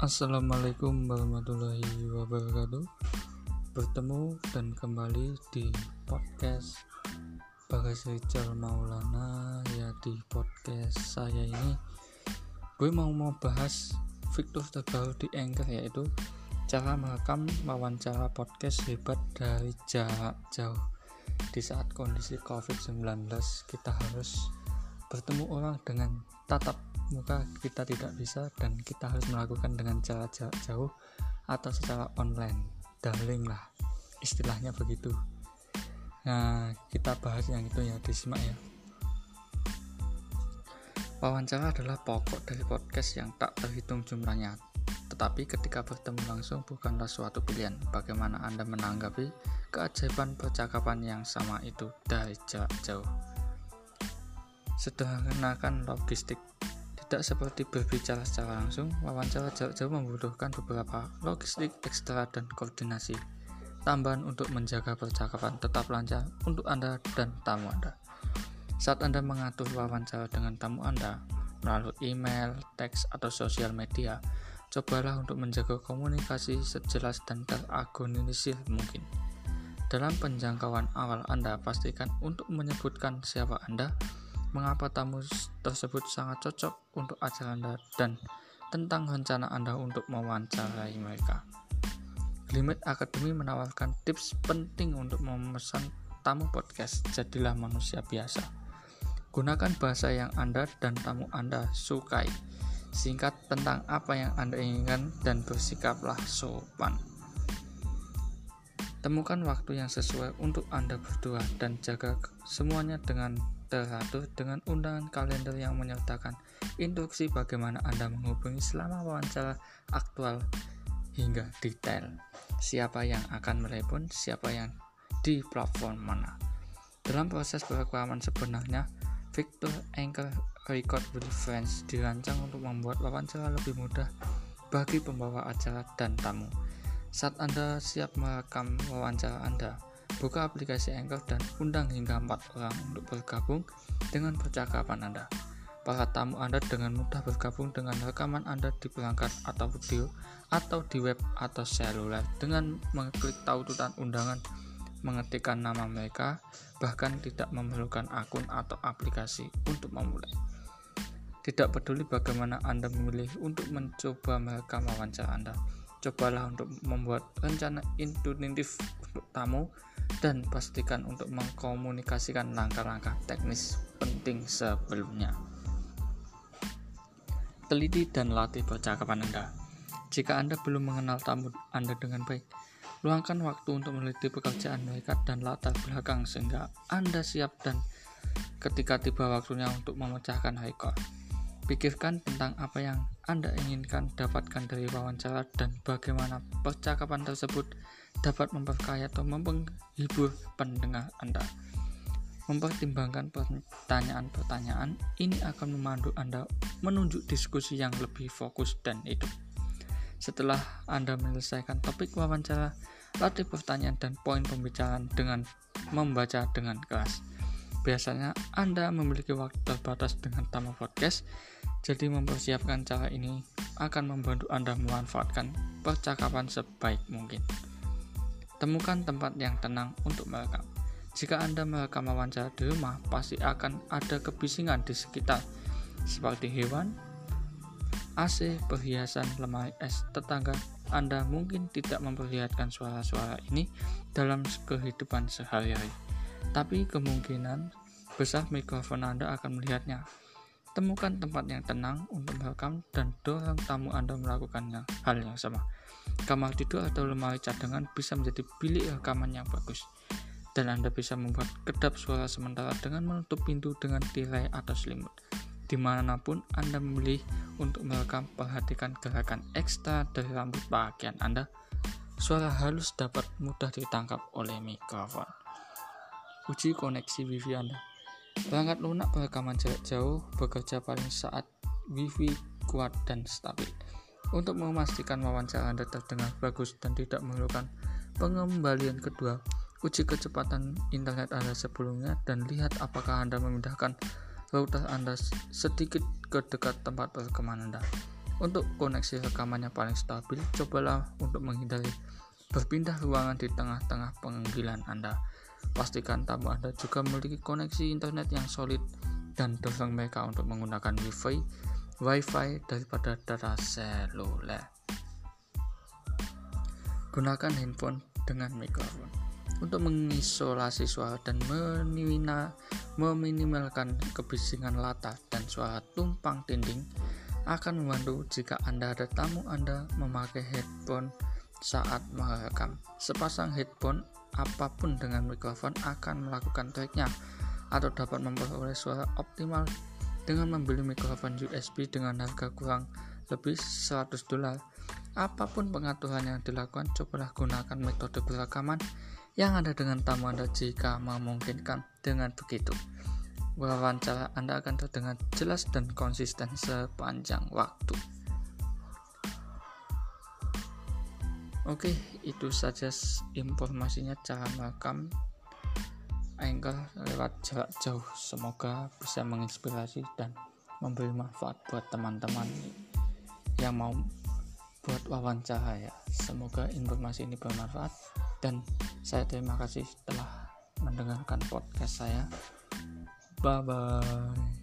Assalamualaikum warahmatullahi wabarakatuh. Bertemu dan kembali di podcast Bagas Rizal Maulana. Ya di podcast saya ini Gue mau mau bahas fitur terbaru di Anchor yaitu Cara merekam wawancara podcast hebat dari jarak jauh. Di saat kondisi COVID-19 kita harus bertemu orang dengan tatap muka kita tidak bisa dan kita harus melakukan dengan cara jarak jauh atau secara online. Daring lah istilahnya begitu. Nah kita bahas yang itu ya disimak ya. Wawancara adalah pokok dari podcast yang tak terhitung jumlahnya. Tetapi ketika bertemu langsung bukanlah suatu pilihan. Bagaimana anda menanggapi keajaiban percakapan yang sama itu dari jarak jauh? Sederhanakan logistik. Tidak seperti berbicara secara langsung, wawancara jarak jauh membutuhkan beberapa logistik ekstra dan koordinasi tambahan untuk menjaga percakapan tetap lancar untuk Anda dan tamu Anda. Saat Anda mengatur wawancara dengan tamu Anda melalui email, teks, atau sosial media, cobalah untuk menjaga komunikasi sejelas dan teragonisir mungkin. Dalam penjangkauan awal Anda, pastikan untuk menyebutkan siapa Anda, mengapa tamu tersebut sangat cocok untuk acara Anda dan tentang rencana Anda untuk mewawancarai mereka. Limit Academy menawarkan tips penting untuk memesan tamu podcast. Jadilah manusia biasa. Gunakan bahasa yang Anda dan tamu Anda sukai. Singkat tentang apa yang Anda inginkan dan bersikaplah sopan. Temukan waktu yang sesuai untuk Anda berdua dan jaga semuanya dengan teratur dengan undangan kalender yang menyertakan instruksi bagaimana Anda menghubungi selama wawancara aktual hingga detail. Siapa yang akan merespon, siapa yang di platform mana. Dalam proses perekaman sebenarnya, Victor Anchor Record with Friends dirancang untuk membuat wawancara lebih mudah bagi pembawa acara dan tamu. Saat Anda siap merekam wawancara Anda, Buka aplikasi Anchor dan undang hingga 4 orang untuk bergabung dengan percakapan Anda. Para tamu Anda dengan mudah bergabung dengan rekaman Anda di perangkat atau video atau di web atau seluler dengan mengklik tautan undangan, mengetikkan nama mereka, bahkan tidak memerlukan akun atau aplikasi untuk memulai. Tidak peduli bagaimana Anda memilih untuk mencoba merekam wawancara Anda, cobalah untuk membuat rencana intuitif untuk tamu dan pastikan untuk mengkomunikasikan langkah-langkah teknis penting sebelumnya. Teliti dan latih percakapan Anda. Jika Anda belum mengenal tamu Anda dengan baik, luangkan waktu untuk meneliti pekerjaan mereka dan latar belakang sehingga Anda siap dan ketika tiba waktunya untuk memecahkan rekor. Pikirkan tentang apa yang Anda inginkan dapatkan dari wawancara dan bagaimana percakapan tersebut dapat memperkaya atau menghibur pendengar Anda. Mempertimbangkan pertanyaan-pertanyaan ini akan memandu Anda menunjuk diskusi yang lebih fokus dan hidup. Setelah Anda menyelesaikan topik wawancara, latih pertanyaan dan poin pembicaraan dengan membaca dengan keras. Biasanya Anda memiliki waktu terbatas dengan tamu podcast, jadi mempersiapkan cara ini akan membantu Anda memanfaatkan percakapan sebaik mungkin. Temukan tempat yang tenang untuk merekam. Jika Anda merekam wawancara di rumah, pasti akan ada kebisingan di sekitar, seperti hewan, AC, perhiasan, lemari es, tetangga. Anda mungkin tidak memperlihatkan suara-suara ini dalam kehidupan sehari-hari, tapi kemungkinan besar mikrofon Anda akan melihatnya. Temukan tempat yang tenang untuk merekam dan dorong tamu Anda melakukan hal yang sama. Kamar tidur atau lemari cadangan bisa menjadi bilik rekaman yang bagus. Dan Anda bisa membuat kedap suara sementara dengan menutup pintu dengan tirai atau selimut. Di mana pun Anda memilih untuk merekam, perhatikan gerakan ekstra dari rambut bagian Anda. Suara halus dapat mudah ditangkap oleh mikrofon. Uji koneksi WiFi Anda. Perangkat lunak perekaman jarak jauh bekerja paling saat WiFi kuat dan stabil. Untuk memastikan wawancara Anda terdengar bagus dan tidak memerlukan pengembalian kedua, uji kecepatan internet Anda sebelumnya dan lihat apakah Anda memindahkan router Anda sedikit ke dekat tempat perekaman Anda. Untuk koneksi rekaman yang paling stabil, cobalah untuk menghindari berpindah ruangan di tengah-tengah panggilan Anda. Pastikan tamu Anda juga memiliki koneksi internet yang solid dan dorong mereka untuk menggunakan WiFi, WiFi daripada data seluler. Gunakan handphone dengan mikrofon untuk mengisolasi suara dan meminimalkan kebisingan latar dan suara tumpang tinding akan membantu jika Anda ada tamu Anda memakai headphone saat merekam. Sepasang headphone apa pun dengan mikrofon akan melakukan tracknya atau dapat memperoleh suara optimal dengan membeli mikrofon USB dengan harga kurang lebih 100 dolar. Apa pun pengaturan yang dilakukan, cobalah gunakan metode perekaman yang ada dengan tamu Anda jika memungkinkan. Dengan begitu, wawancara Anda akan terdengar jelas dan konsisten sepanjang waktu. Oke, itu saja informasinya cara merekam Anchor lewat jarak jauh. Semoga bisa menginspirasi dan memberi manfaat buat teman-teman yang mau buat wawancara ya. Semoga informasi ini bermanfaat dan saya terima kasih telah mendengarkan podcast saya. Bye bye.